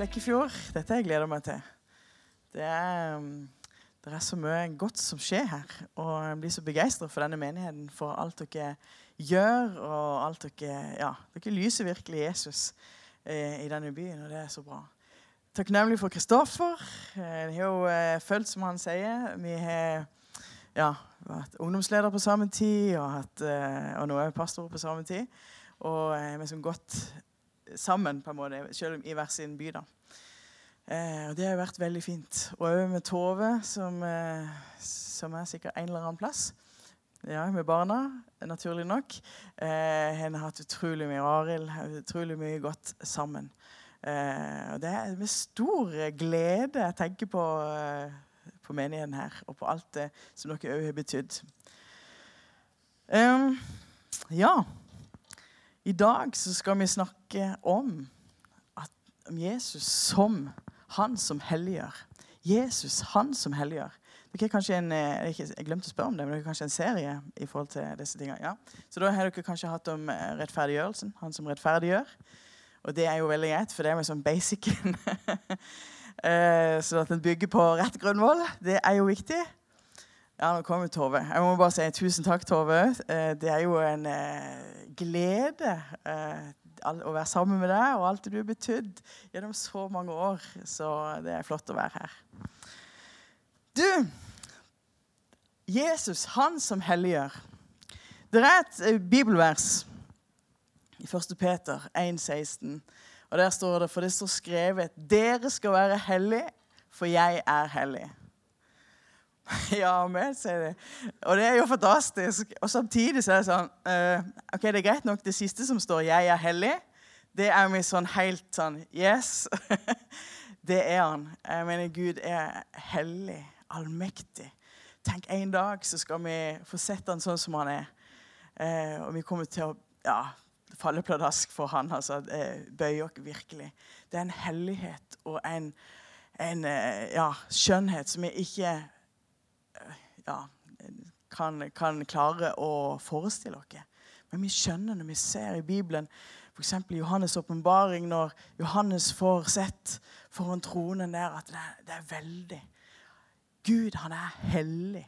Flekkefjord. Dette jeg gleder meg til. Det er, um, det er så mye godt som skjer her. Og jeg blir så begeistra for denne menigheten, for alt dere gjør. Og alt dere Ja, dere lyser virkelig Jesus eh, i denne byen, og det er så bra. Takknemlig for Kristoffer. Eh, Jeg har jo eh, følt som han sier. Vi har ja, vært ungdomsleder på samme tid, og, hatt, eh, og nå er vi pastorer på samme tid. Og eh, vi har gått sammen, på en måte, selv om i hver sin by. da. Eh, og Det har vært veldig fint. Og òg med Tove, som, eh, som er sikkert en eller annen plass. Ja, Med barna, naturlig nok. Eh, Hun har hatt utrolig mye Arild, utrolig mye godt sammen. Eh, og Det er med stor glede jeg tenker på, eh, på menigheten her, og på alt det som dere òg har betydd. Um, ja. I dag så skal vi snakke om, at, om Jesus som han som helliger. Jesus, han som helliger. Dere har kanskje en, eh, Jeg glemte å spørre om det, men det er kanskje en serie i forhold til disse tingene. Ja. Så da har dere kanskje hatt om eh, rettferdiggjørelsen. Han som rettferdiggjør. Og det er jo veldig greit, for det er jo sånn basicen. Eh, så at den bygger på rett grunnvoll, det er jo viktig. Ja, nå kommer Tove. Jeg må bare si tusen takk, Tove. Det er jo en glede å være sammen med deg og alt det du har betydd gjennom så mange år. Så det er flott å være her. Du, Jesus, han som helliggjør. Det er et eh, bibelvers i 1. Peter 1,16. Og der står det, for det står skrevet, dere skal være hellige, for jeg er hellig. Ja, men, sier de. Og det er jo fantastisk. Og samtidig så er det sånn uh, Ok, det er greit nok det siste som står 'jeg er hellig'. Det er vi sånn helt sånn Yes. det er han. Jeg mener, Gud er hellig, allmektig. Tenk, en dag så skal vi få sett han sånn som han er. Uh, og vi kommer til å ja, falle pladask for han. altså Uh, Bøye oss virkelig. Det er en hellighet og en, en eh, ja, skjønnhet som vi ikke ja, kan, kan klare å forestille oss. Men vi skjønner når vi ser i Bibelen, f.eks. i Johannes' åpenbaring, når Johannes får sett foran tronen der, at det er, det er veldig. Gud, han er hellig.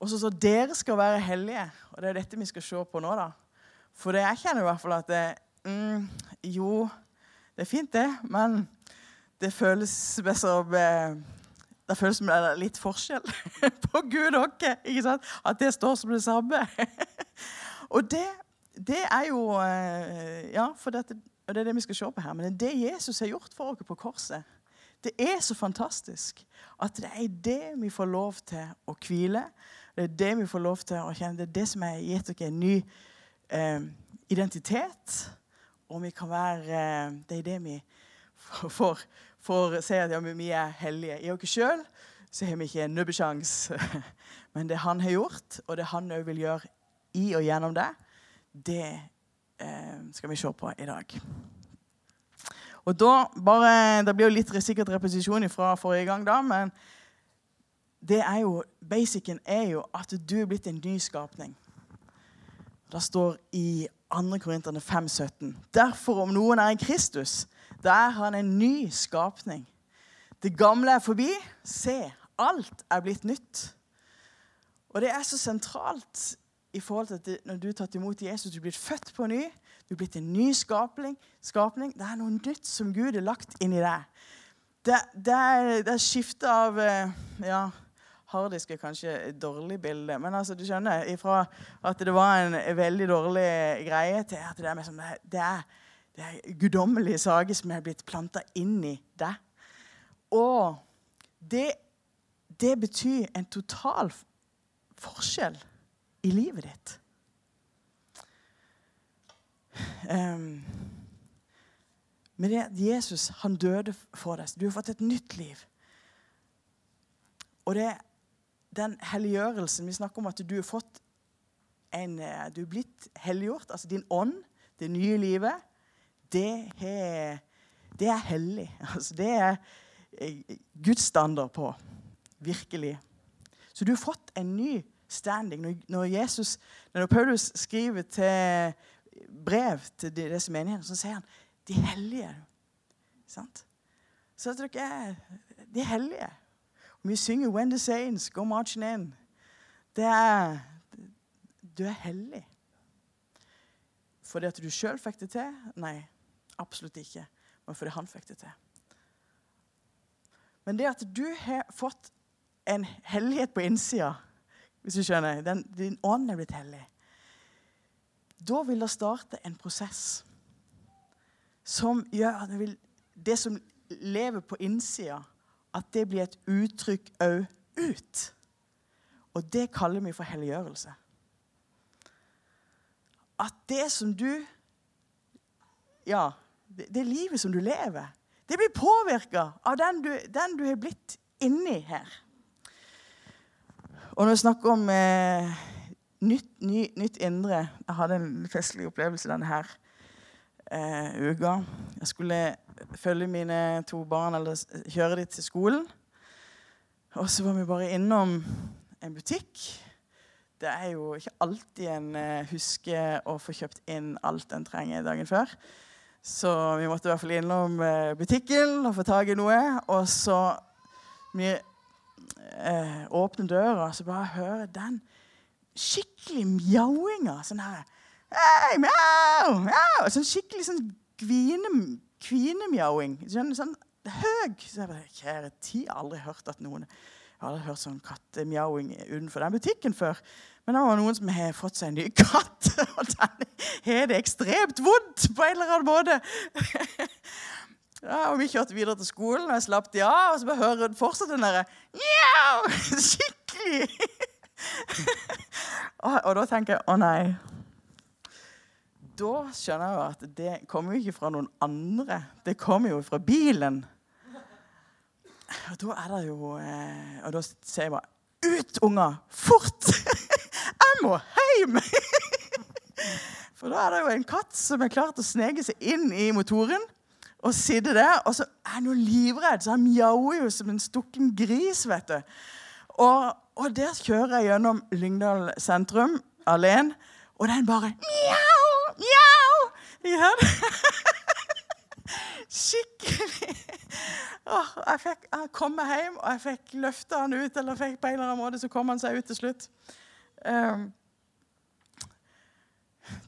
Og så står dere skal være hellige, og det er dette vi skal se på nå. da. For det jeg kjenner i hvert fall at det, mm, Jo, det er fint, det, men det føles best eh, det føles som det er litt forskjell på Gud og oss. ikke sant? At det står som det samme. og det, det er jo eh, Ja, for dette, og det er det vi skal se på her. Men det Jesus har gjort for oss på korset. Det er så fantastisk at det er det vi får lov til å hvile. Det er det vi får lov til å kjenne. Det er det som har gitt oss en ny eh, identitet. Og vi kan være eh, Det er det vi får, får si at ja, vi er hellige. I oss sjøl har vi ikke en nubbesjans. Men det han har gjort, og det han òg vil gjøre i og gjennom det, det eh, skal vi se på i dag. Og da bare, Det blir jo litt sikkert repetisjon fra forrige gang, da, men det er jo, basicen er jo at du er blitt en ny skapning. Det står i 2. Korinterne 5,17.: Derfor, om noen er i Kristus, da er han en ny skapning. Det gamle er forbi. Se, alt er blitt nytt. Og det er så sentralt i forhold til at når du har tatt imot Jesus, du er blitt født på ny. Du er blitt en ny skapning. skapning. Det er noe nytt som Gud har lagt inn i deg. Det, det, er, er skifte av eh, ja, Harddisk er kanskje et dårlig bilde, men altså, du skjønner, ifra at det var en veldig dårlig greie, til at det er, liksom, det er, det er guddommelige saker som er blitt planta inn i deg. Og det, det betyr en total forskjell i livet ditt. Um, men det at Jesus han døde for deg. Du har fått et nytt liv. Og det den helliggjørelsen Vi snakker om at du har fått en Du er blitt helliggjort. Altså din ånd, det nye livet, det er, det er hellig. Altså det er Guds standard på. Virkelig. Så du har fått en ny standing. Når, Jesus, når Paulus skriver til brev til disse menighetene, så sier han de hellige. Sant? Så dere er de hellige. Og vi synger 'When the saints go marching in'. Det er Du er hellig. Fordi at du sjøl fikk det til? Nei, absolutt ikke. Men fordi han fikk det til. Men det at du har fått en hellighet på innsida, hvis du skjønner den, Din ånd er blitt hellig. Da vil det starte en prosess som gjør at det, vil, det som lever på innsida, at det blir et uttrykk òg ut. Og det kaller vi for helliggjørelse. At det som du Ja, det, livet som du lever, det blir påvirka av den du, den du har blitt inni her. Og når vi snakker om eh, nytt, ny, nytt, indre Jeg hadde en festlig opplevelse denne her eh, uka. Jeg skulle følge mine to barn, eller kjøre dem til skolen. Og så var vi bare innom en butikk. Det er jo ikke alltid en eh, husker å få kjøpt inn alt en trenger dagen før. Så vi måtte i hvert fall innom eh, butikken og få tak i noe. Og så vi eh, åpner døra, så bare hører den skikkelig mjauinga. Sånn her Hei, mjau, mjau. Sånn skikkelig sånn kvine, kvinemjauing. Sånn, sånn høy. Så jeg bare, Kjære tid, aldri hørt at noen Jeg har hørt sånn kattemjauing utenfor den butikken før. Men det var noen som har fått seg en ny katt, og den har det ekstremt vondt på en eller annen måte. Ja, og Vi kjørte videre til skolen, og jeg slapp de av. Og så bare hører hun fortsatt den derre Skikkelig! og, og da tenker jeg å nei. Da skjønner jeg at det kommer jo ikke fra noen andre. Det kommer jo fra bilen. Og da er det jo eh, Og da ser jeg bare Ut, unger! Fort! Jeg må hjem! For da er det jo en katt som er klar til å sneke seg inn i motoren og sitte der. Og så er han jo livredd, så han mjauer jo som en stukken gris. vet du. Og, og der kjører jeg gjennom Lyngdal sentrum alene, og den bare mjau, mjau. Ja. Skikkelig. Oh, jeg, fikk, jeg kom meg hjem, og jeg fikk løfta han ut. Eller fikk på en eller annen måte, så kom han seg ut til slutt. Um,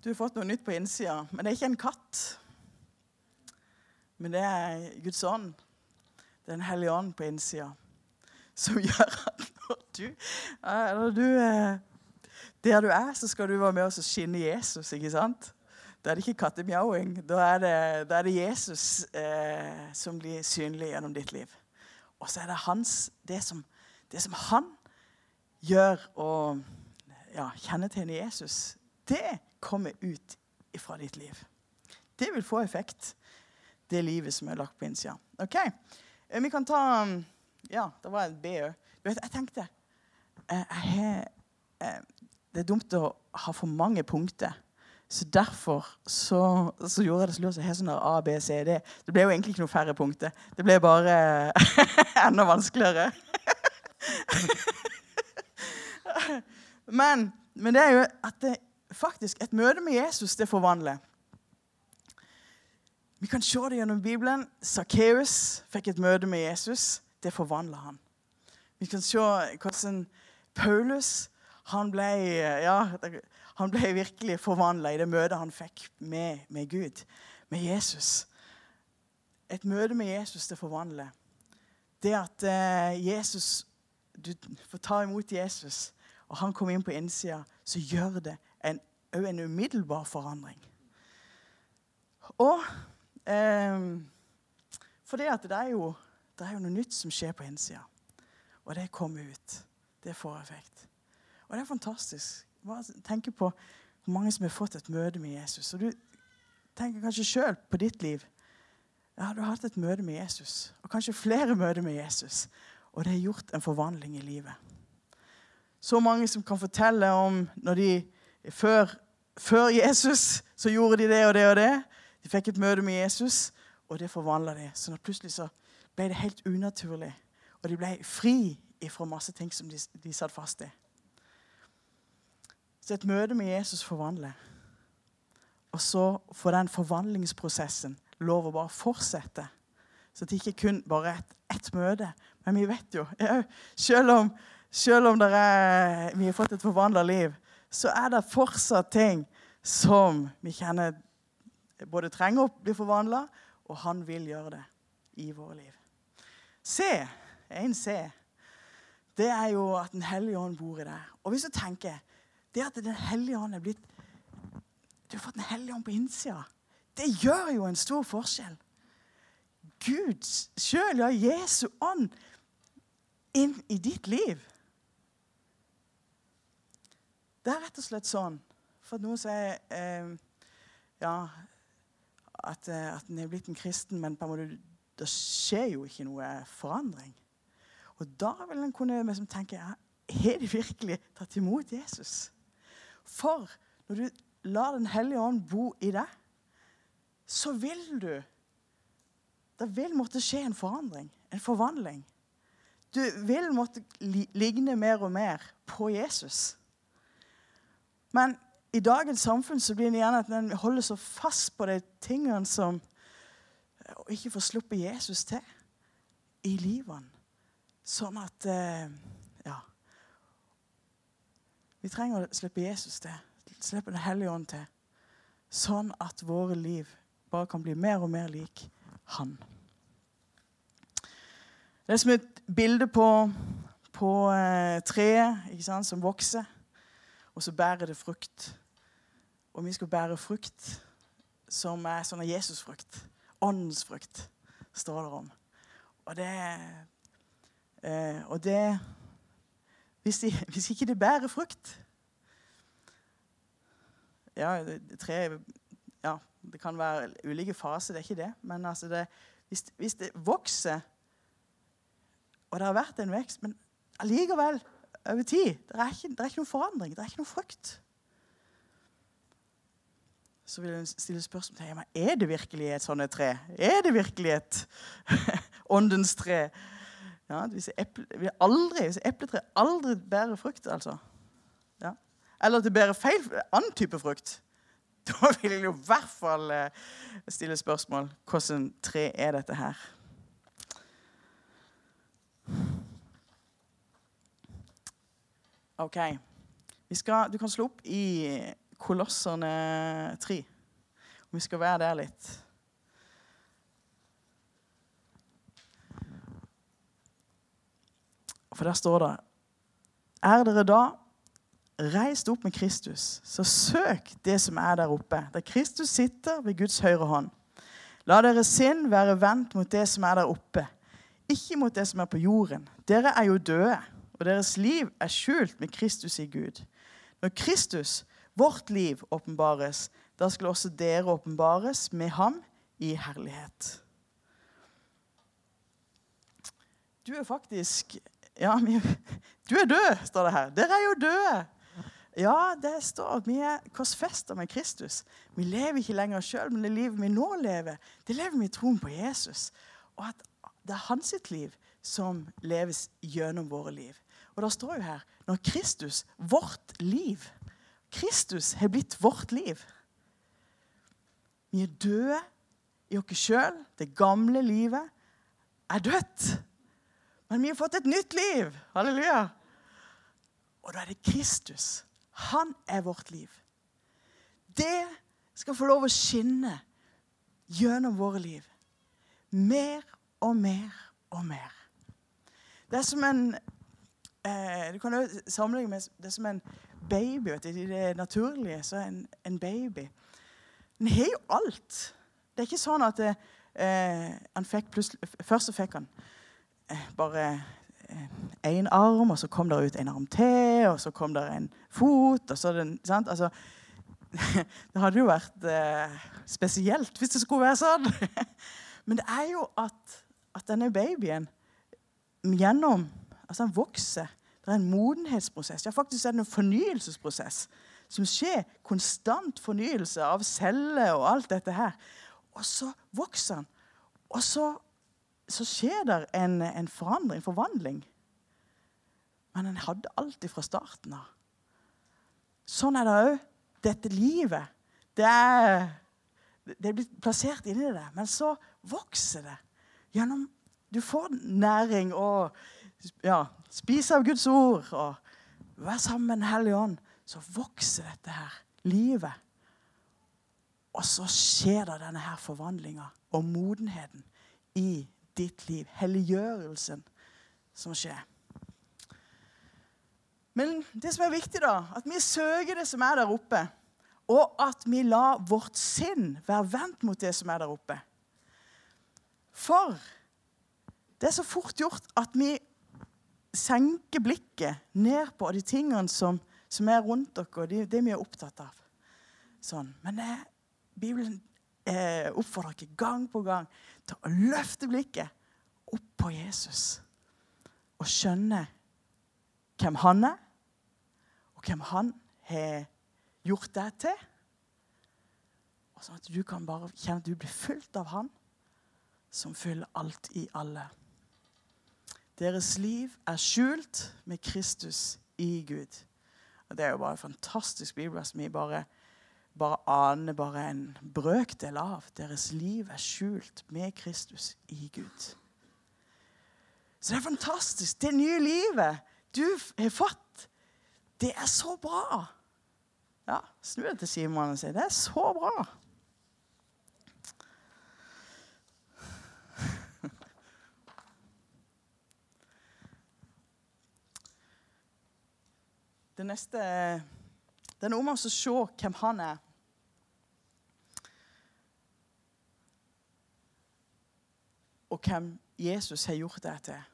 du har fått noe nytt på innsida, men det er ikke en katt. Men det er Guds ånd. Det er Den hellige ånd på innsida som gjør at du, når du eh, Der du er, så skal du være med og skinne Jesus, ikke sant? Da er det ikke kattemjauing. Da, da, er det Jesus eh, som blir synlig gjennom ditt liv. Og så er det hans, det som, det som han gjør og ja, kjennetegner Jesus, det kommer ut fra ditt liv. Det vil få effekt, det livet som er lagt på innsida. Ok, Vi kan ta Ja, det var et B òg. Jeg tenkte jeg, jeg, eh, Det er dumt å ha for mange punkter. Så Derfor så, så gjorde jeg det så jeg har sånn A, B, C, D. Det ble jo egentlig ikke noe færre punkter. Det ble bare enda vanskeligere. men, men, det er jo at det, faktisk et møte med Jesus det forvandler. Vi kan se det gjennom Bibelen. Sakkeus fikk et møte med Jesus. Det forvandla han. Vi kan se hvordan Paulus han ble, ja, han ble virkelig forvandla i det møtet han fikk med, med, Gud, med Jesus. Et møte med Jesus, det forvandler. Det at eh, Jesus Du får ta imot Jesus, og han kom inn på innsida, så gjør det en, en umiddelbar forandring. Og eh, For det det er, jo, det er jo noe nytt som skjer på innsida. Og det kommer ut. Det får effekt. Og det er fantastisk. Tenk på hvor mange som har fått et møte med Jesus. Og du tenker kanskje sjøl på ditt liv. Ja, Du har hatt et møte med Jesus, og kanskje flere møter med Jesus. Og det har gjort en forvandling i livet. Så mange som kan fortelle om når de før, før Jesus så gjorde de det og det og det. De fikk et møte med Jesus, og det forvandla de. Så plutselig så ble det helt unaturlig. Og de ble fri fra masse ting som de, de satt fast i. Så et møte med Jesus forvandler. Og så får den forvandlingsprosessen lov å bare fortsette. Så det ikke kun bare ett et møte. Men vi vet jo, selv om, selv om er, vi har fått et forvandla liv, så er det fortsatt ting som vi kjenner både trenger å bli forvandla, og han vil gjøre det i våre liv. C, en C, det er jo at Den hellige ånd bor i deg. Og hvis du tenker det at Den hellige ånd er blitt Du har fått Den hellige ånd på innsida. Det gjør jo en stor forskjell. Gud sjøl, ja, Jesu ånd, inn i ditt liv. Det er rett og slett sånn For noen sier eh, ja, at, eh, at en er blitt en kristen, men på en måte, det skjer jo ikke noe forandring. Og da vil en kunne liksom tenke ja, Er de virkelig tatt imot Jesus? For når du lar Den hellige ånd bo i deg, så vil du Det vil måtte skje en forandring, en forvandling. Du vil måtte ligne mer og mer på Jesus. Men i dagens samfunn så blir det gjerne at en holder så fast på de tingene som Og ikke får sluppet Jesus til i livene. Sånn at eh, Ja. Vi trenger å slippe Jesus til. Slippe Den hellige ånd til. Sånn at våre liv bare kan bli mer og mer lik Han. Det er som et bilde på, på eh, treet som vokser, og så bærer det frukt. Og vi skal bære frukt som er sånn Jesusfrukt. Åndens frukt, står det om. Og det, eh, og det hvis, de, hvis, ikke det bærer frukt Ja, det, tre, ja, det kan være ulike faser, det er ikke det. Men altså det, hvis, hvis, det vokser, og det har vært en vekst, men allikevel over tid det er, ikke, det er ikke noen forandring, det er ikke noen frukt så vil en stille spørsmål til meg, er det virkelig et sånt tre. Er det virkelig et åndens tre? Ja, hvis, eple, aldri, epletre aldri bærer frukt, altså ja. Eller at det bærer feil annen type frukt, da vil jeg i hvert fall eh, stille spørsmål hvordan tre er dette her. OK. Skal, du kan slå opp i Kolosserne 3. Vi skal være der litt. For der står det Er dere da reist opp med Kristus, så søk det som er der oppe, der Kristus sitter ved Guds høyre hånd. La deres sinn være vendt mot det som er der oppe, ikke mot det som er på jorden. Dere er jo døde, og deres liv er skjult med Kristus i Gud. Når Kristus, vårt liv åpenbares, da skal også dere åpenbares med ham i herlighet. Du er faktisk Ja, du er død, står det her. Dere er jo døde. Ja, det står at vi er korsfesta med Kristus. Vi lever ikke lenger sjøl, men det livet vi nå lever, det lever vi i troen på Jesus. Og at det er hans liv som leves gjennom våre liv. Og da står jo her når Kristus, vårt liv Kristus har blitt vårt liv. Vi er døde i oss sjøl. Det gamle livet er dødt. Men vi har fått et nytt liv. Halleluja. Og da er det Kristus. Han er vårt liv. Det skal få lov å skinne gjennom våre liv. Mer og mer og mer. Det er som en eh, Du kan jo sammenligne med det som en baby. Vet du, I det naturlige så er en, en baby Den har jo alt. Det er ikke sånn at eh, han fikk Først så fikk han eh, bare én eh, arm, og så kom det ut en arm til, og så kom det en fot og så den, sant? Altså, det hadde jo vært eh, spesielt hvis det skulle være sånn. Men det er jo at, at denne babyen gjennom Altså, han vokser det er en modenhetsprosess. Ja, faktisk er det en fornyelsesprosess som skjer. Konstant fornyelse av celler og alt dette her. Og så vokser han. Og så, så skjer det en, en, forandring, en forvandling. Men han hadde alltid fra starten av. Sånn er det òg. Dette livet, Det er, det er blitt plassert inni det, men så vokser det gjennom Du får næring og ja, spise av Guds ord og være sammen med Den hellige ånd. Så vokser dette her livet. Og så skjer det denne her forvandlinga og modenheten i ditt liv. Helliggjørelsen som skjer. Men det som er viktig, da, at vi søker det som er der oppe. Og at vi lar vårt sinn være vendt mot det som er der oppe. For det er så fort gjort at vi senker blikket ned på de tingene som, som er rundt dere, det, det vi er opptatt av. Sånn. Men det, Bibelen eh, oppfordrer dere gang på gang til å løfte blikket opp på Jesus og skjønne hvem han er, og hvem han har gjort deg til. Og sånn at du kan bare kjenne at du blir fulgt av han som fyller alt i alle. Deres liv er skjult med Kristus i Gud. Og Det er jo bare en fantastisk bibelvers. Vi bare, bare aner bare en brøkdel av. Deres liv er skjult med Kristus i Gud. Så det er fantastisk. Det nye livet du har fått, det er så bra. Ja, Snu deg til Simon og si det er så bra. Det neste Det er noe med å se hvem han er. Og hvem Jesus har gjort deg til.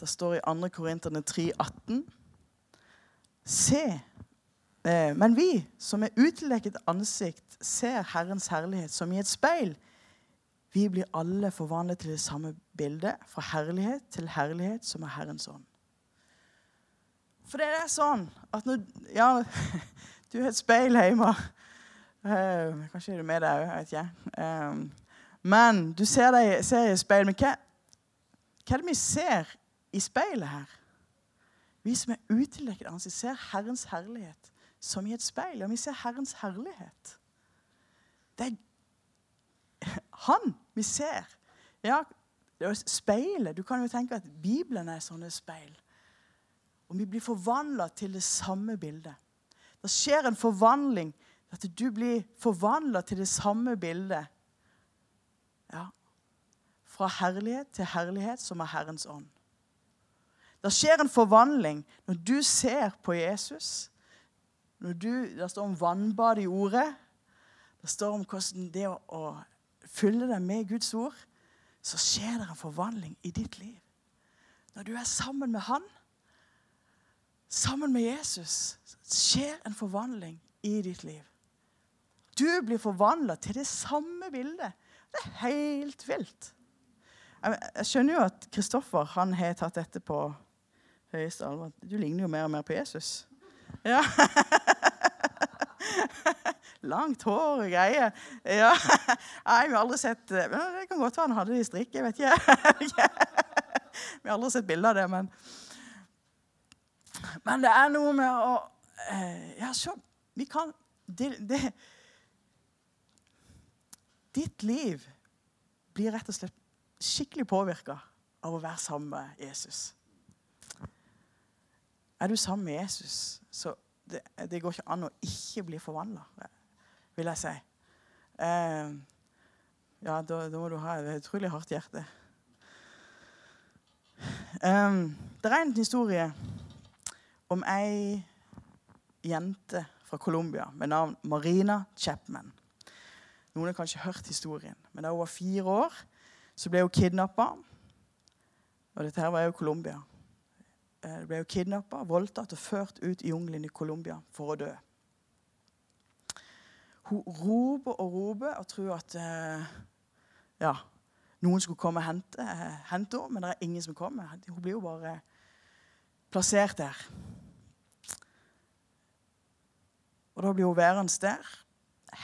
Det står i 2. Korinterne 3, 18. Se, eh, men vi som er utildekket ansikt, ser Herrens herlighet som i et speil. Vi blir alle forvandlet til det samme bildet, fra herlighet til herlighet, som er Herrens ånd. For det er sånn at når Ja, du har et speil hjemme. Uh, kanskje er du med der òg, jeg vet ikke. Um, men du ser deg ser i speil. Men hva, hva er det vi ser i speilet her. Vi som er utildekket vi ser Herrens herlighet som i et speil. Og vi ser Herrens herlighet. Det er Han vi ser. Ja, det er speilet. Du kan jo tenke at Bibelen er sånne speil. Og vi blir forvandla til det samme bildet. Det skjer en forvandling. At du blir forvandla til det samme bildet. Ja. Fra herlighet til herlighet, som er Herrens ånd. Det skjer en forvandling når du ser på Jesus. Du, det står om vannbad i ordet. Det står om hvordan det å, å fylle deg med Guds ord. Så skjer det en forvandling i ditt liv. Når du er sammen med Han, sammen med Jesus, skjer en forvandling i ditt liv. Du blir forvandla til det samme bildet. Det er helt vilt. Jeg skjønner jo at Kristoffer han har tatt dette på høyeste alvor. Du ligner jo mer og mer på Jesus. Ja. Langt hår og greier. Ja. Vi har aldri sett Det kan godt være han hadde det i strikk. Jeg vet ikke. Vi har aldri sett bilde av det, men Men det er noe med å eh, Ja, så Vi kan det, det, Ditt liv blir rett og slett skikkelig påvirka av å være sammen med Jesus. Er du sammen med Jesus, så det, det går ikke an å ikke bli forvandla, vil jeg si. Eh, ja, da, da, må du ha et utrolig hardt hjerte. Um, det er en historie om ei jente fra Colombia med navn Marina Chapman. Noen har kanskje hørt historien. Men da hun var fire år, så ble hun kidnappa. Og dette her var jo Colombia. Hun ble hun kidnappa, voldtatt og ført ut i jungelen i Colombia for å dø. Hun roper og roper og tror at eh, ja, noen skulle komme og hente, eh, hente henne, men det er ingen som kommer. Hun blir jo bare plassert der. Og Da blir hun værende der,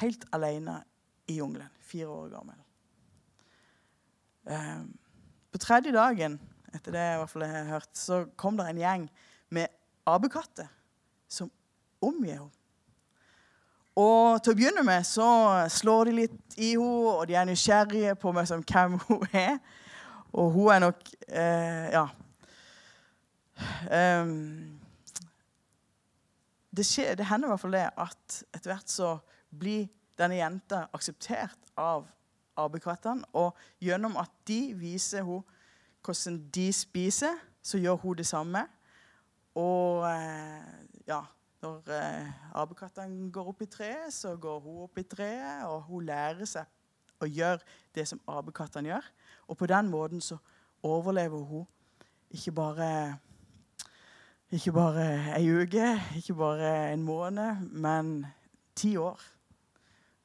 helt alene i jungelen, fire år gammel. På tredje dagen etter det jeg, i hvert fall har hørt, så kom det en gjeng med apekatter som omgir henne. Og til å begynne med så slår de litt i henne, og de er nysgjerrige på meg som hvem hun er. Og hun er nok eh, Ja. Um, det, skjer, det, hender i hvert fall det at etter hvert så blir denne jenta akseptert av apekattene. Og gjennom at de viser henne hvordan de spiser, så gjør hun det samme. Og eh, ja, når eh, apekattene går opp i treet, så går hun opp i treet, og hun lærer seg å gjøre det som apekattene gjør. Og på den måten så overlever hun ikke bare ikke bare ei uke, ikke bare en måned, men ti år.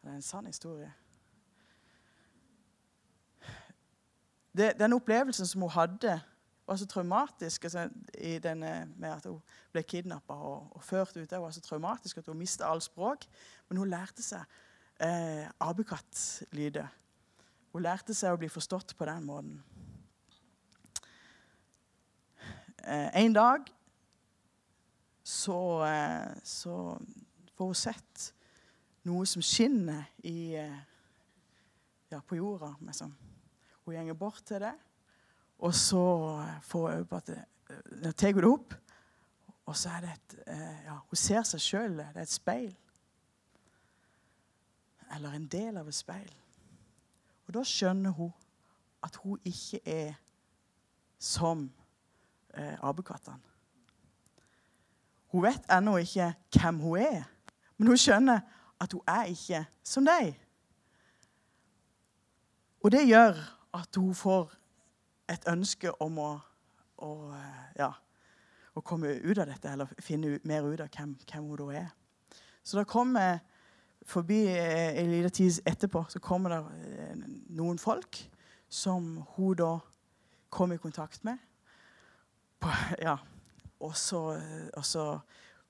Det er en sann historie. Det, den opplevelsen som hun hadde var så traumatisk altså, denne, med at hun ble kidnappa og, og, ført ut. Det var så traumatisk at hun mista all språk. Men hun lærte seg eh, apekattlyder. Hun lærte seg å bli forstått på den måten. Eh, en dag så, eh, så, får hun sett noe som skinner i, eh, ja, på jorda. Liksom. Hun går bort til det og så får hun at det, tar hun det opp, og så er det et eh, ja, Hun ser seg sjøl. Det er et speil. Eller en del av et speil. Og da skjønner hun at hun ikke er som eh, apekattene. Hun vet ennå ikke hvem hun er, men hun skjønner at hun er ikke som deg. Og det gjør at hun får et ønske om å, å, ja, å, komme ut av dette, eller finne mer ut av hvem, hvem hun da er. Så da kommer forbi eh, en liten tid etterpå så kommer det eh, noen folk som hun da kom i kontakt med. På, ja, og så, og så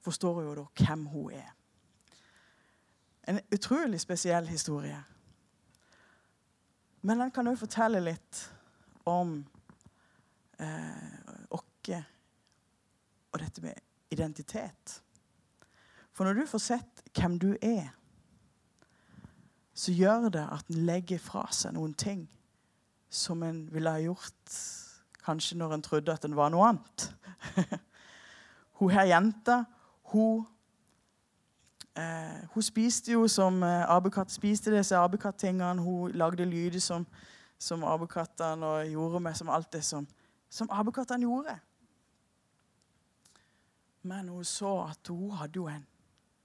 forstår jo da hvem hun er. En utrolig spesiell historie. Men den kan òg fortelle litt om eh, oss og dette med identitet. For når du får sett hvem du er, så gjør det at en legger fra seg noen ting som en ville ha gjort kanskje når en trodde at en var noe annet. hun her jenta, hun eh, Hun spiste jo som eh, apekatt spiste disse apekatt-tingene. Hun lagde lyder som som apekattene og gjorde med som alt det som, som apekattene gjorde. Men hun så at hun hadde jo en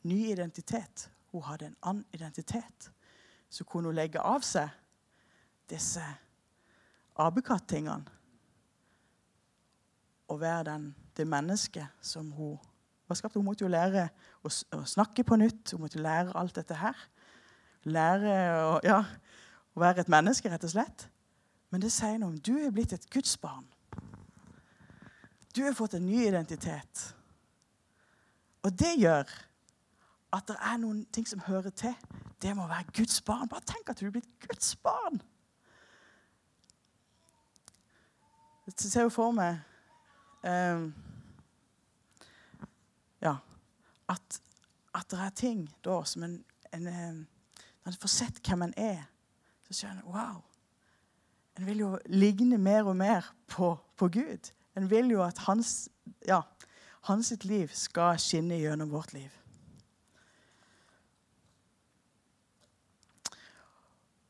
ny identitet. Hun hadde en annen identitet. Så kunne hun legge av seg disse apekatt-tingene og være den, det mennesket som hun var skapt. Hun måtte jo lære å, snakke på nytt. Hun måtte lære alt dette her. Lære å ja, å være et menneske, rett og slett. Men det sier noe om du er blitt et Guds barn. Du har fått en ny identitet. Og det gjør at det er noen ting som hører til. Det må være Guds barn. Bare tenk at du er blitt Guds barn. Jeg ser jo for meg um, Ja at, at, det er ting da som en, en, Når en får sett hvem en er, så skjønner en wow. En vil jo ligne mer og mer på, på Gud. En vil jo at hans, ja, hans liv skal skinne gjennom vårt liv.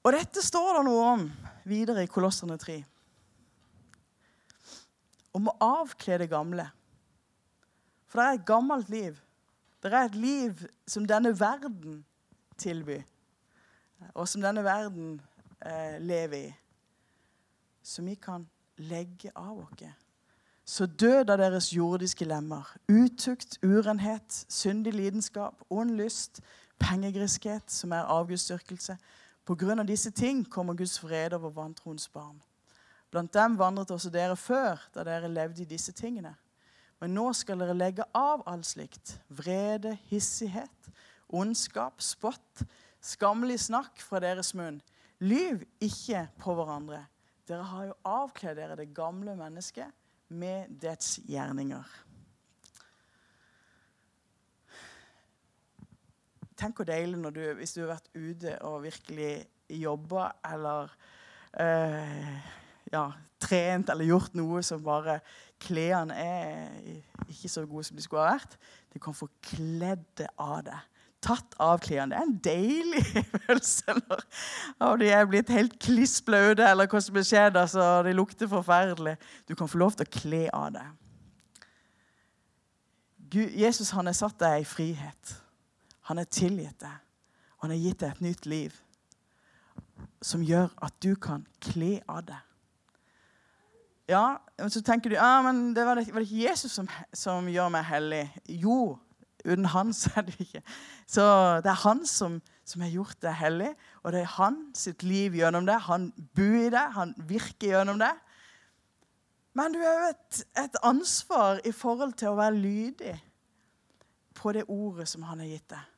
Og dette står det noe om videre i Kolosserne 3. Om å avkle det gamle. For det er et gammelt liv. Det er et liv som denne verden tilbyr, og som denne verden eh, lever i som vi kan legge av oss. Så død av deres jordiske lemmer, utukt, urenhet, syndig lidenskap, ond lyst, pengegriskhet, som er avgudsdyrkelse. På grunn av disse ting kommer Guds fred over vantroens barn. Blant dem vandret også dere før, da dere levde i disse tingene. Men nå skal dere legge av all slikt. Vrede, hissighet, ondskap, spott, skammelig snakk fra deres munn. Lyv ikke på hverandre dere har jo avkledd dere det gamle mennesket med dets gjerninger. Tenk hvor deilig du, hvis du har vært ute og virkelig jobba eller eh, ja, trent eller gjort noe som bare Klærne er ikke så gode som de skulle ha vært. Du kan få kledd av det. Tatt av klærne. Det er en deilig følelse når de er blitt helt kliss blaute, eller hva som skjedd. Altså, de lukter forferdelig. Du kan få lov til å kle av det. Gud, Jesus han har satt deg i frihet. Han har tilgitt deg. Han har gitt deg et nytt liv som gjør at du kan kle av det. Ja, og så tenker du ja, men det var, det, var det ikke Jesus som, som, gjør meg hellig. Jo, uten han så er det ikke. Så det er han som, som har gjort deg hellig, og det er han sitt liv gjennom det. Han bor i det, han virker gjennom det. Men du har jo et, et, ansvar i forhold til å være lydig på det ordet som han har gitt deg.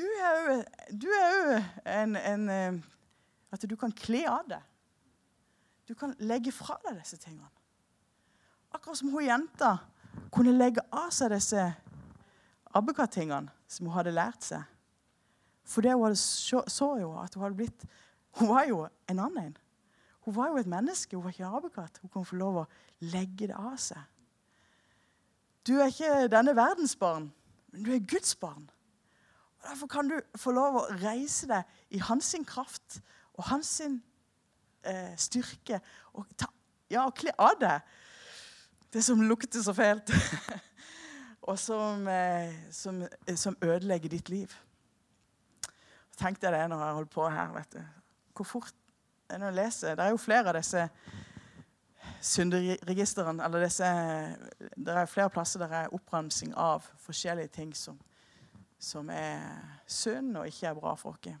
Du er jo, en, en eh, At du kan kle av det. Du kan legge fra deg disse tingene. Akkurat som hun jenta kunne legge av seg disse abbekatingene som hun hadde lært seg. For det hun så, så, jo at hun hadde blitt Hun var jo en annen. Hun var jo et menneske, hun var ikke en abekatt. Hun kunne få lov å legge det av seg. Du er ikke denne verdens barn, men du er Guds barn. Og Derfor kan du få lov å reise deg i hans kraft og hans eh, styrke og, ta, ja, kle av deg det som lukter så fælt, og som, eh, som, eh, som, ødelegger ditt liv. Tenk deg det når jeg holder på her. vet du. Hvor fort når jeg leser, Det er jo flere av disse synderegistrene eller disse, Det er flere plasser der er oppramsing av forskjellige ting som, som er synd og ikke er bra for oss.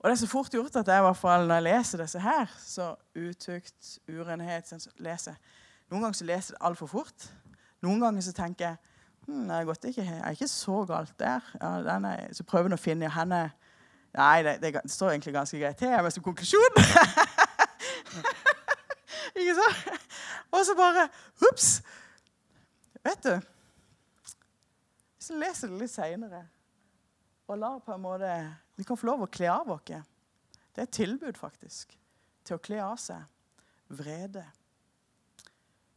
Og det er så fort gjort at jeg, i hvert fall, når jeg leser disse her, så utukt, urenhet sånn, leser. Noen ganger så leser jeg det altfor fort. Noen ganger så tenker jeg hm, det er ikke, jeg er ikke så galt der. Ja, er, så prøver jeg å finne henne Nei, det, det, står egentlig ganske greit til er som konklusjon. ikke sant? Og så bare Ops! Vet du Hvis jeg leser det litt seinere og lar på en måte vi kan få lov å kle av oss. Det er et tilbud, faktisk, til å kle av seg vrede,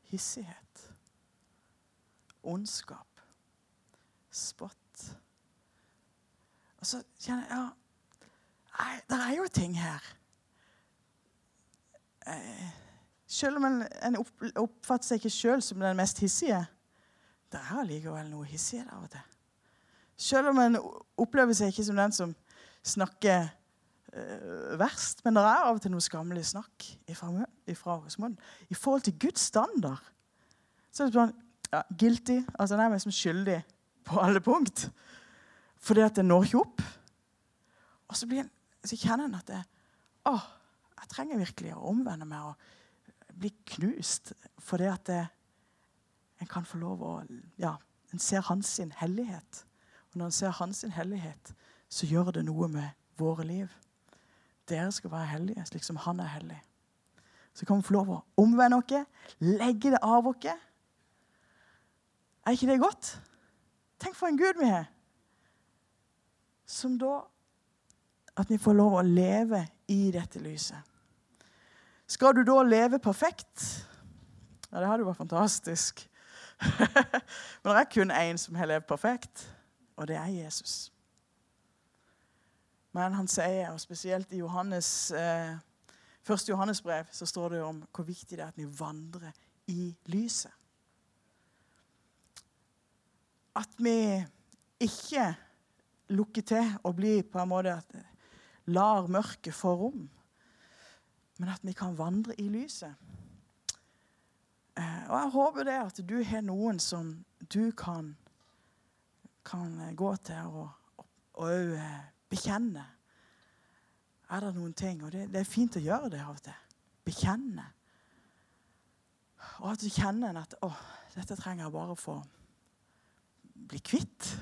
hissighet, ondskap, spott. Og så kjenner jeg ja, Det er jo ting her. Eh, selv om en, en oppfatter seg ikke sjøl som den mest hissige, det er allikevel noe hissig av og til. Selv om en opplever seg ikke som den som snakker uh, verst. Men det er av og til noe skammelig snakk ifra, ifra hos. I forhold til Guds standard så er det sånn ja, guilty. Altså den er liksom skyldig på alle punkt. Fordi at det når ikke opp. Og så, en, så kjenner en at det, å, jeg trenger virkelig å omvende meg og bli knust. Fordi at det, en kan få lov å Ja, en ser hans sin hellighet. Og når en ser hans sin hellighet, så gjør det noe med våre liv. Dere skal være hellige slik som han er hellig. Så kan vi få lov å omvende oss, legge det av oss. Er ikke det godt? Tenk for en Gud vi har. Som da At vi får lov å leve i dette lyset. Skal du da leve perfekt? Ja, det hadde jo vært fantastisk. Men det er kun én som har levd perfekt, og det er Jesus. Men han sier, og spesielt i Johannes, eh, første Johannes brev, så står det om hvor viktig det er at vi vandrer i lyset. At vi ikke lukker til og blir på en måte at lar mørket få rom, men at vi kan vandre i lyset. Eh, og Jeg håper det at du har noen som du kan, kan gå til og, og, og Bekjenne. Er det noen ting Og det, det, er fint å gjøre det av og til. Bekjenne. Og at du kjenner at å, dette trenger jeg bare å få bli kvitt.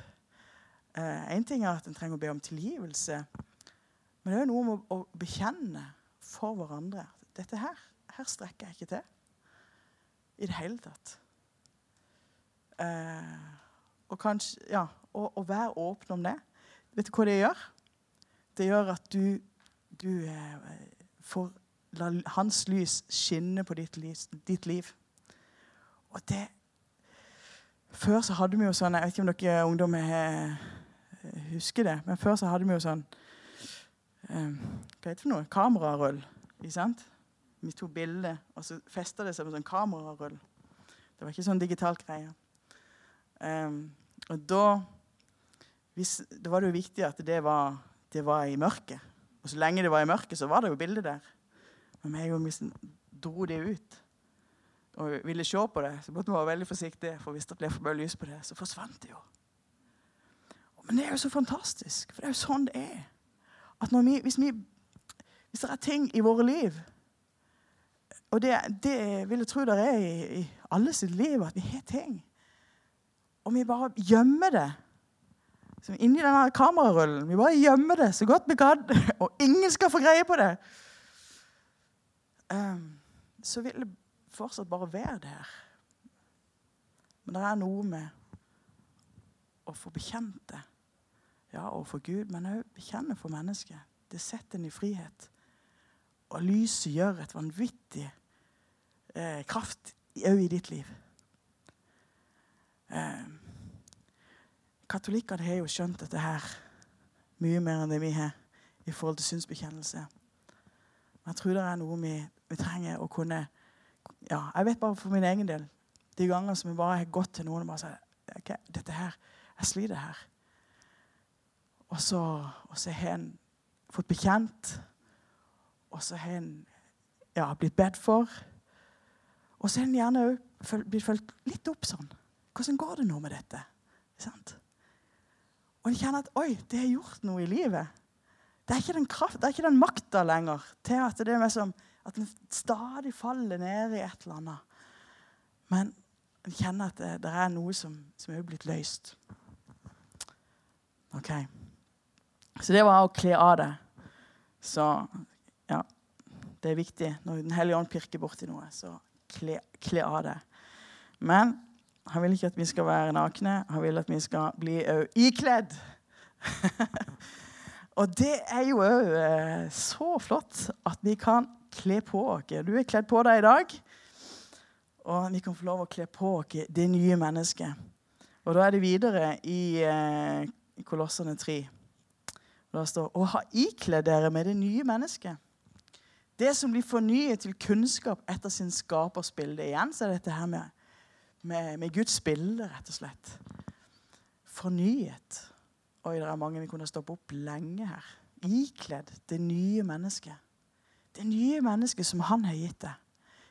Én eh, ting er at en trenger å be om tilgivelse, men det er noe med å, å bekjenne for hverandre. Dette her, her strekker jeg ikke til i det hele tatt. Eh, og kanskje, ja, å, og være åpen om det, vet du hva det gjør? Det gjør at du, du eh, får la hans lys skinne på ditt ditt liv. Og det Før så hadde vi jo sånn Jeg vet ikke om dere ungdommer eh, husker det, men før så hadde vi jo sånn eh, Hva heter det for noe? Kamerarull. Ikke sant? Vi tok bilde, og så festa det seg med sånn kamerarull. Det var ikke sånn digitalt greie. Um, og da hvis, Da var det jo viktig at det var, det var, i mørket. Og så lenge det var i mørket, så var det jo bilde der. Men med en gang vi dro det ut og ville se på det, så måtte vi være veldig forsiktige. For hvis det ble for mye lys på det, så forsvant det jo. Men det er jo så fantastisk, for det er jo sånn det er. At vi, hvis, vi, hvis det er ting i våre liv og det, det, vil jeg tro det er i, i alle sitt liv, at vi har ting. Og vi bare gjemmer det. Som inni denne kamerarullen. Vi bare gjemmer det så godt vi kan, og ingen skal få greie på det. Um, så vil det fortsatt bare være der. Men det er noe med å få bekjent det. Ja, overfor Gud, men òg bekjenne for mennesket. Det setter en i frihet. Og lyset gjør et vanvittig eh, kraft òg i ditt liv. Eh, Katolikkene har jo skjønt dette her mye mer enn det vi har i forhold til synsbekjennelse. Men jeg tror det er noe vi, vi trenger å kunne ja, Jeg vet bare for min egen del de gangene som vi bare har gått til noen og bare sagt okay, dette her, jeg sliter her. Og så, og så har en fått bekjent og så har en ja, blitt bedt for. Og så har en gjerne òg blitt fulgt litt opp sånn. Hvordan går det nå med dette? Og de kjenner at oi, det har gjort noe i livet. Det er ikke den, kraft, det er ikke den makta lenger til at det er som at en stadig faller ned i et eller annet. Men en kjenner at det, det er noe som, som er blitt løst. OK. Så det var å kle av det. Så ja, det er viktig. Når Den hellige ånd pirker borti noe, så kle, kle, av det. Men han vil ikke at vi skal være nakne. Han vil at vi skal bli ikledd. og det er jo òg eh, så flott at vi kan kle på oss. Du er kledd på deg i dag. Og vi kan få lov å kle på oss det nye mennesket. Og da er det videre i eh, Kolossene 3. Og da står 'Å ha ikledd dere med det nye mennesket'. Det som blir fornyet til kunnskap etter sin skapers bilde. Igjen så er dette her med, med, med Guds bilde, rett og slett. Fornyet. Oi, det er mange vi kunne stoppe opp lenge her. Ikledd det nye mennesket. Det nye mennesket som han har gitt deg.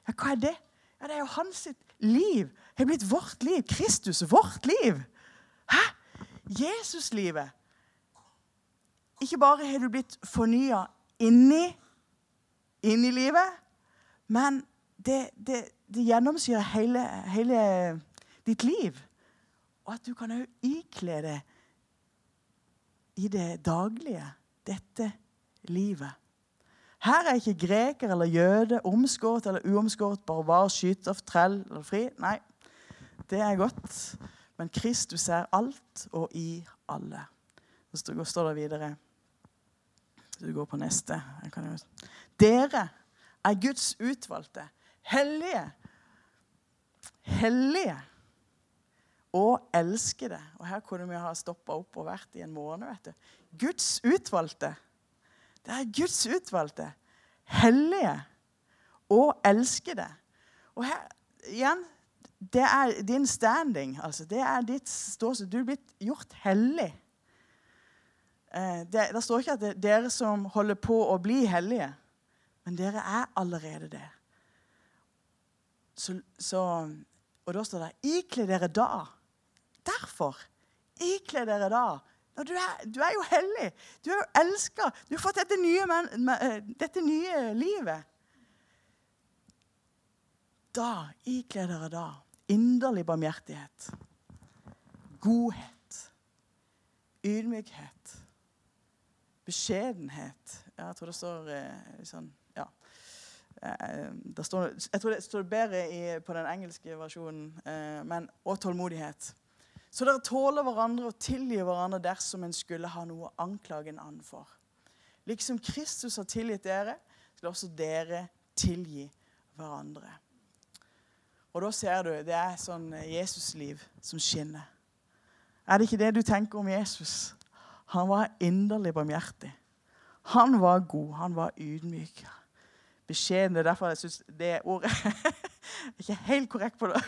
Ja, hva er det? Ja, Det er jo hans liv. Det er blitt vårt liv. Kristus, vårt liv. Hæ? Jesuslivet. Ikke bare har du blitt fornya inni inni livet. Men det, det, det gjennomsyrer hele, hele, ditt liv. Og at du kan òg ikle det i det daglige, dette livet. Her er ikke greker eller jøde, omskåret eller uomskåret, barbar, skyter, trell eller fri. Nei, det er godt. Men Kristus er alt og i alle. Så står det videre Du går på neste. Dere er Guds utvalgte, hellige. Hellige og elskede. Og her kunne vi ha stoppa opp og vært i en måned. vet du. Guds utvalgte. Det er Guds utvalgte. Hellige og elskede. Og her igjen Det er din standing. altså Det er ditt ståsted. Du er blitt gjort hellig. Eh, det, det står ikke at det er dere som holder på å bli hellige. Men dere er allerede det. Så, så, og da står det 'ikle dere da'. Derfor. Ikle dere da. Du er, du er, jo hellig. Du er jo elska. Du har fått dette nye, men, dette nye livet. Da, ikle dere da inderlig barmhjertighet, godhet, ydmykhet, beskjedenhet. Jeg tror det står eh, sånn Eh, står, jeg tror det står bedre i, på den engelske versjonen, eh, men, og tålmodighet. Så dere tåler hverandre og tilgir hverandre dersom en skulle ha noe å anklage en annen for. Liksom Kristus har tilgitt dere, skal også dere tilgi hverandre. Og da ser du, det er sånn Jesusliv som skinner. Er det ikke det du tenker om Jesus? Han var inderlig barmhjertig. Han var god, han var ydmyk. Er derfor jeg syns det ordet er ikke helt korrekt på, det.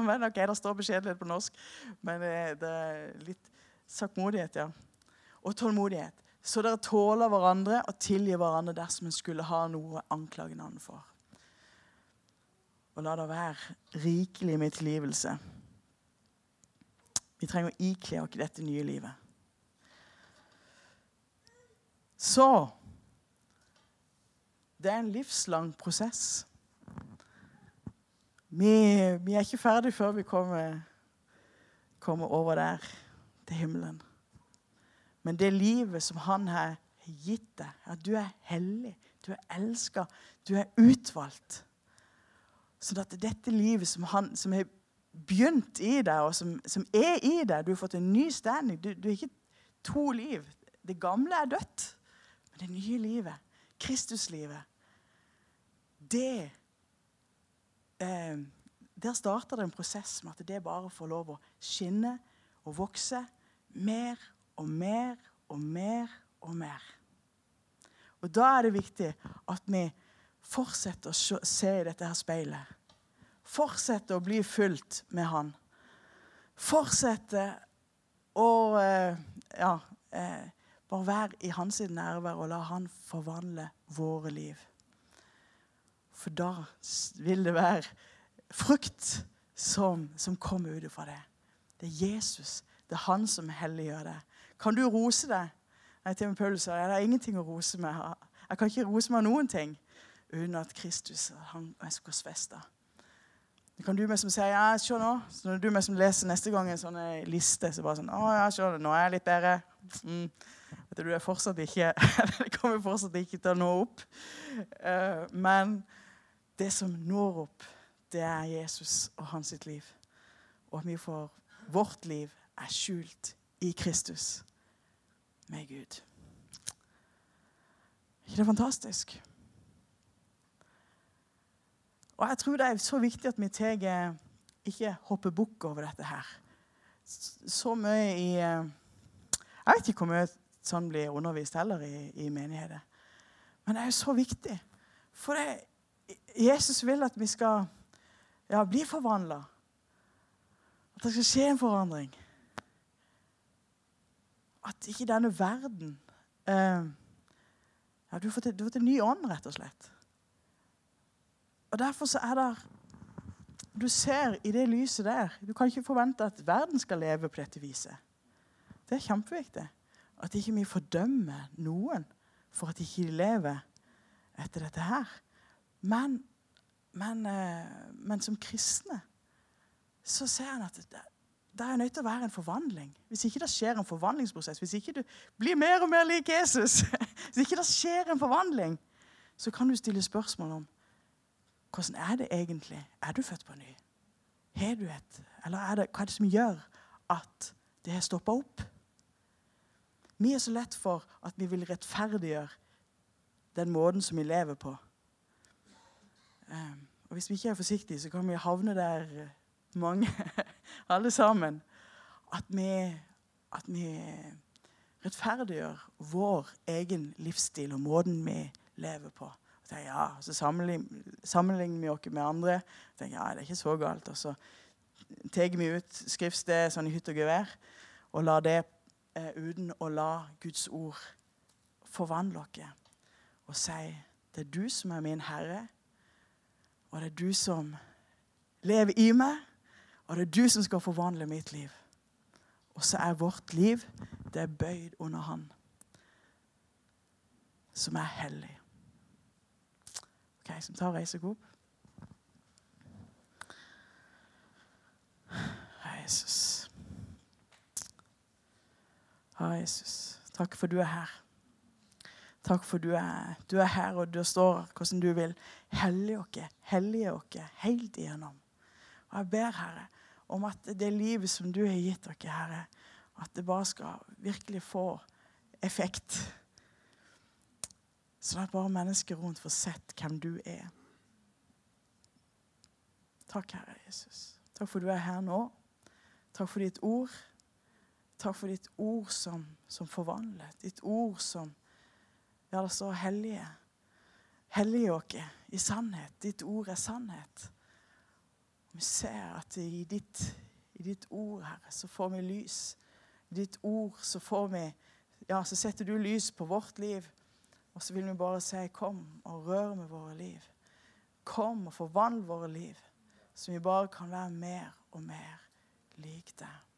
men ok, Det står beskjedenhet på norsk, men det, det er litt saktmodighet, ja. Og tålmodighet. Så dere tåler hverandre og tilgir hverandre dersom en skulle ha noe å anklage en annen for. Og la det være rikelig med tilgivelse. Vi trenger å ikle oss dette nye livet. Så det er en livslang prosess. Vi, vi er ikke ferdig før vi kommer, kommer, over der til himmelen. Men det livet som han har gitt deg, at du er hellig, du er elska, du er utvalgt Sånn at dette livet som, han, som har begynt i deg, og som, som, er i deg Du har fått en ny standing. Du, har ikke to liv. Det gamle er dødt. Men det nye livet, Kristuslivet, det eh, Der starter det en prosess med at det bare får lov å skinne og vokse mer og mer og mer og mer. Og Da er det viktig at vi fortsetter å se i dette her speilet. Fortsetter å bli fulgt med Han. Fortsetter å eh, ja, eh, bare være i hans nærvær og la Han forvandle våre liv. For da vil det være frukt som, som kommer ut fra det. Det er Jesus. Det er han som helliggjør det. Kan du rose deg? Nei, til Paulus sa det har ingenting å rose meg. Jeg kan ikke rose meg noen ting uten at Kristus han er korsfesta. Det kan du med som sier ja, se nå. Så når du med som leser neste gang en sånn liste, så bare sånn Å ja, se, nå er jeg litt bedre. Mm. Vet du, du er fortsatt ikke Det kommer fortsatt ikke til å nå opp. Uh, men det som når opp, det er Jesus og hans sitt liv. Og at vi får vårt liv er skjult i Kristus med Gud. Ikke det fantastisk? Og jeg tror det er så viktig at vi tar ikke hopper bukk over dette her. Så mye i eh, Jeg vet ikke hvor mye sånn blir undervist heller i, i menigheter. Men det er jo så viktig. For det, Jesus vil at vi skal ja, bli forvandla. At det skal skje en forandring. At ikke denne verden eh, ja, Du har fått, en ny ånd, rett og slett. Og Derfor så er det Du ser i det lyset der Du kan ikke forvente at verden skal leve på dette viset. Det er kjempeviktig. At ikke vi fordømmer noen for at de ikke lever etter dette her. Men, men, eh, men som kristne så ser han at det, det er nødt til å være en forvandling. Hvis ikke det skjer en forvandlingsprosess, hvis ikke du blir mer og mer lik Jesus, hvis ikke det skjer en forvandling, så kan du stille spørsmål om hvordan er det egentlig? Er du født på ny? Har du et Eller er det, hva er det som gjør at det har stoppa opp? Vi er så lett for at vi vil rettferdiggjøre den måten som vi lever på. Ehm, og Hvis vi ikke er forsiktige, så kan vi havne der eh, mange, alle sammen, at vi, at vi rettferdiggjør vår egen livsstil og måten vi lever på. Tenker, ja, så sammenligner, vi oss med andre. Tenker, ja, det er ikke så galt. Og så tar vi ut skriftstedet sånn i hytt og gevær og lar det eh, uten å la Guds ord forvandle oss og si det er du som er min Herre, og det er du som lever i meg, og det er du som skal forvandle mitt liv. Og så er vårt liv det er bøyd under Han, som er hellig. Ok, Som tar reise opp. Jesus. Jesus. Takk for du er her. Takk for du er, du er her, og du står hvordan du vil hellige oss, hellige oss helt igjennom. Og jeg ber, Herre, om at det livet som du har gitt dere, Herre, at det bare skal virkelig få effekt. Sånn at bare mennesker rundt får sett hvem du er. Takk, Herre Jesus. Takk for du er her nå. Takk for ditt ord. Takk for ditt ord som, som forvandler. Ditt ord som Ja, det står hellige. Hellige dere i sannhet. Ditt ord er sannhet. Vi ser at i ditt, i ditt ord, Herre, så får vi lys. I ditt ord så får vi Ja, så setter du lys på vårt liv. Og så vil vi bare si, kom og rør med våre liv. Kom og forvandl våre liv. Så vi bare kan være mer og mer lik deg.